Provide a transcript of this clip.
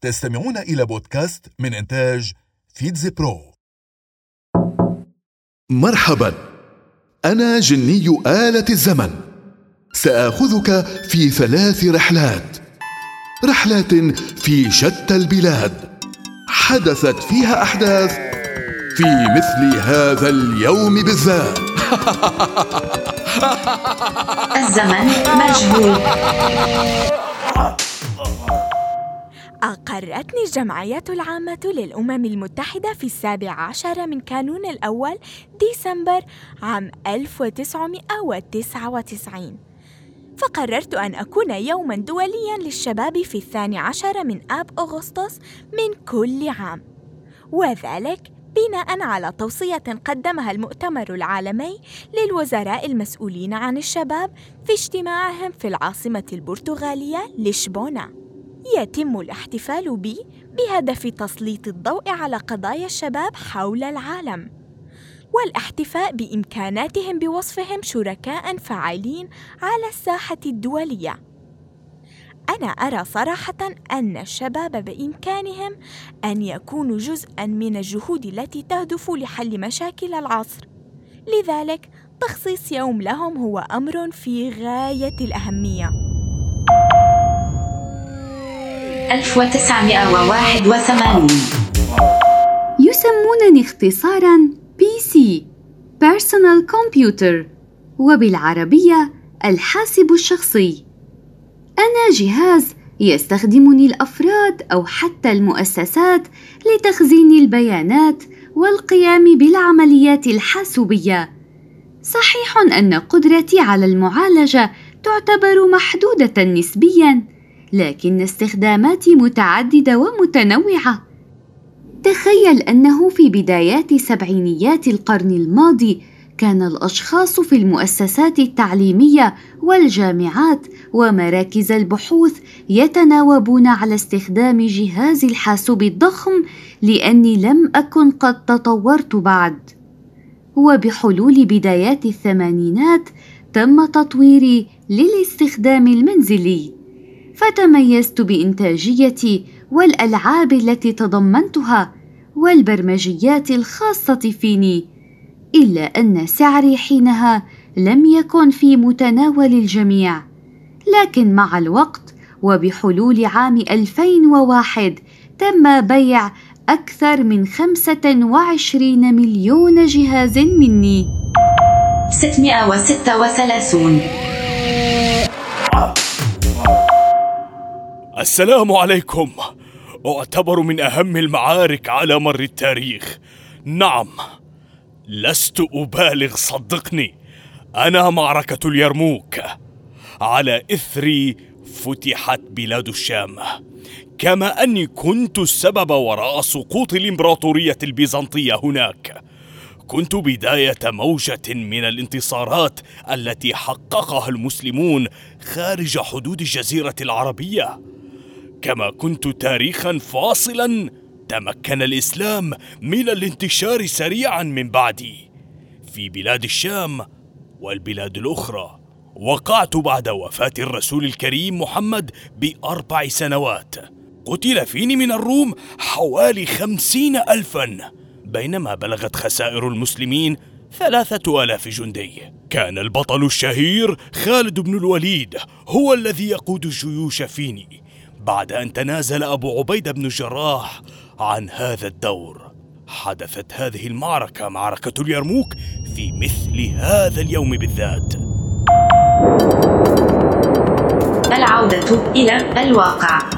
تستمعون إلى بودكاست من إنتاج فيتز برو. مرحبا. أنا جني آلة الزمن. سآخذك في ثلاث رحلات. رحلات في شتى البلاد. حدثت فيها أحداث في مثل هذا اليوم بالذات. الزمن مجهول. أقرتني الجمعية العامة للأمم المتحدة في السابع عشر من كانون الأول ديسمبر عام 1999 فقررت أن أكون يوما دوليا للشباب في الثاني عشر من آب أغسطس من كل عام وذلك بناء على توصية قدمها المؤتمر العالمي للوزراء المسؤولين عن الشباب في اجتماعهم في العاصمة البرتغالية لشبونة. يتم الاحتفال بي بهدف تسليط الضوء على قضايا الشباب حول العالم. والاحتفاء بإمكاناتهم بوصفهم شركاء فاعلين على الساحة الدولية. أنا أرى صراحة أن الشباب بإمكانهم أن يكونوا جزءًا من الجهود التي تهدف لحل مشاكل العصر، لذلك تخصيص يوم لهم هو أمر في غاية الأهمية. 1981 يسمونني اختصارا PC Personal Computer وبالعربية الحاسب الشخصي. أنا جهاز يستخدمني الأفراد أو حتى المؤسسات لتخزين البيانات والقيام بالعمليات الحاسوبية. صحيح أن قدرتي على المعالجة تعتبر محدودة نسبياً. لكن استخداماتي متعددة ومتنوعة. تخيل أنه في بدايات سبعينيات القرن الماضي كان الأشخاص في المؤسسات التعليمية والجامعات ومراكز البحوث يتناوبون على استخدام جهاز الحاسوب الضخم لأني لم أكن قد تطورت بعد. وبحلول بدايات الثمانينات تم تطويري للاستخدام المنزلي. فتميزت بانتاجيتي والألعاب التي تضمنتها والبرمجيات الخاصة فيني إلا أن سعري حينها لم يكن في متناول الجميع لكن مع الوقت وبحلول عام 2001 تم بيع أكثر من 25 مليون جهاز مني. 636 السلام عليكم. أعتبر من أهم المعارك على مر التاريخ. نعم لست أبالغ صدقني. أنا معركة اليرموك. على إثر فتحت بلاد الشام. كما أني كنت السبب وراء سقوط الإمبراطورية البيزنطية هناك. كنت بداية موجة من الانتصارات التي حققها المسلمون خارج حدود الجزيرة العربية. كما كنت تاريخا فاصلا تمكن الإسلام من الانتشار سريعا من بعدي. في بلاد الشام والبلاد الأخرى وقعت بعد وفاة الرسول الكريم محمد بأربع سنوات. قتل فيني من الروم حوالي خمسين الفا بينما بلغت خسائر المسلمين ثلاثة آلاف جندي. كان البطل الشهير خالد بن الوليد هو الذي يقود الجيوش فيني. بعد أن تنازل أبو عبيدة بن الجراح عن هذا الدور حدثت هذه المعركة معركة اليرموك في مثل هذا اليوم بالذات. العودة إلى الواقع.